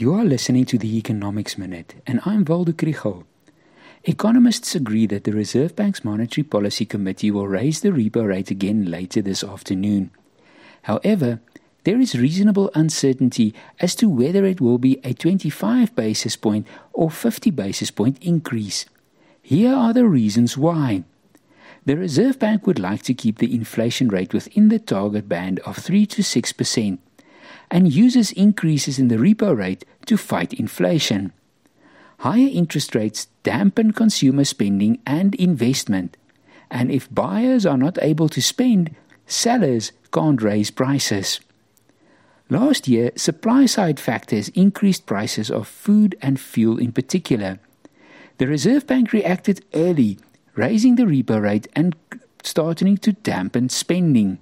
You are listening to the Economics Minute, and I'm Waldo Krugell. Economists agree that the Reserve Bank's Monetary Policy Committee will raise the repo rate again later this afternoon. However, there is reasonable uncertainty as to whether it will be a 25 basis point or 50 basis point increase. Here are the reasons why. The Reserve Bank would like to keep the inflation rate within the target band of 3 to 6% and uses increases in the repo rate to fight inflation. Higher interest rates dampen consumer spending and investment, and if buyers are not able to spend, sellers can't raise prices. Last year, supply side factors increased prices of food and fuel in particular. The Reserve Bank reacted early, raising the repo rate and starting to dampen spending.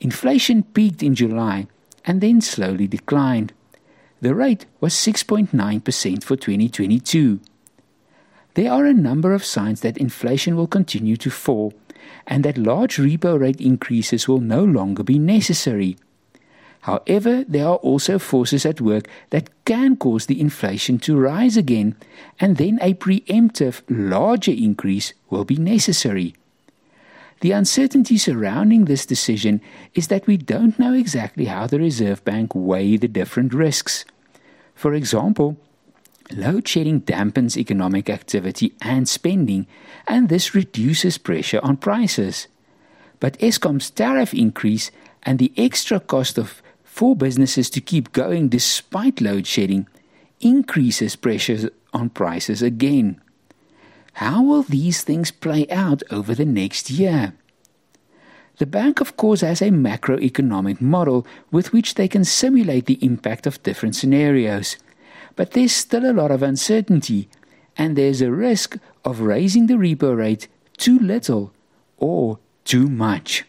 Inflation peaked in July and then slowly declined. The rate was 6.9% for 2022. There are a number of signs that inflation will continue to fall and that large repo rate increases will no longer be necessary. However, there are also forces at work that can cause the inflation to rise again, and then a preemptive, larger increase will be necessary. The uncertainty surrounding this decision is that we don't know exactly how the Reserve Bank weigh the different risks. For example, load shedding dampens economic activity and spending, and this reduces pressure on prices. But Eskom's tariff increase and the extra cost of for businesses to keep going despite load shedding increases pressures on prices again. How will these things play out over the next year? The bank, of course, has a macroeconomic model with which they can simulate the impact of different scenarios. But there's still a lot of uncertainty, and there's a risk of raising the repo rate too little or too much.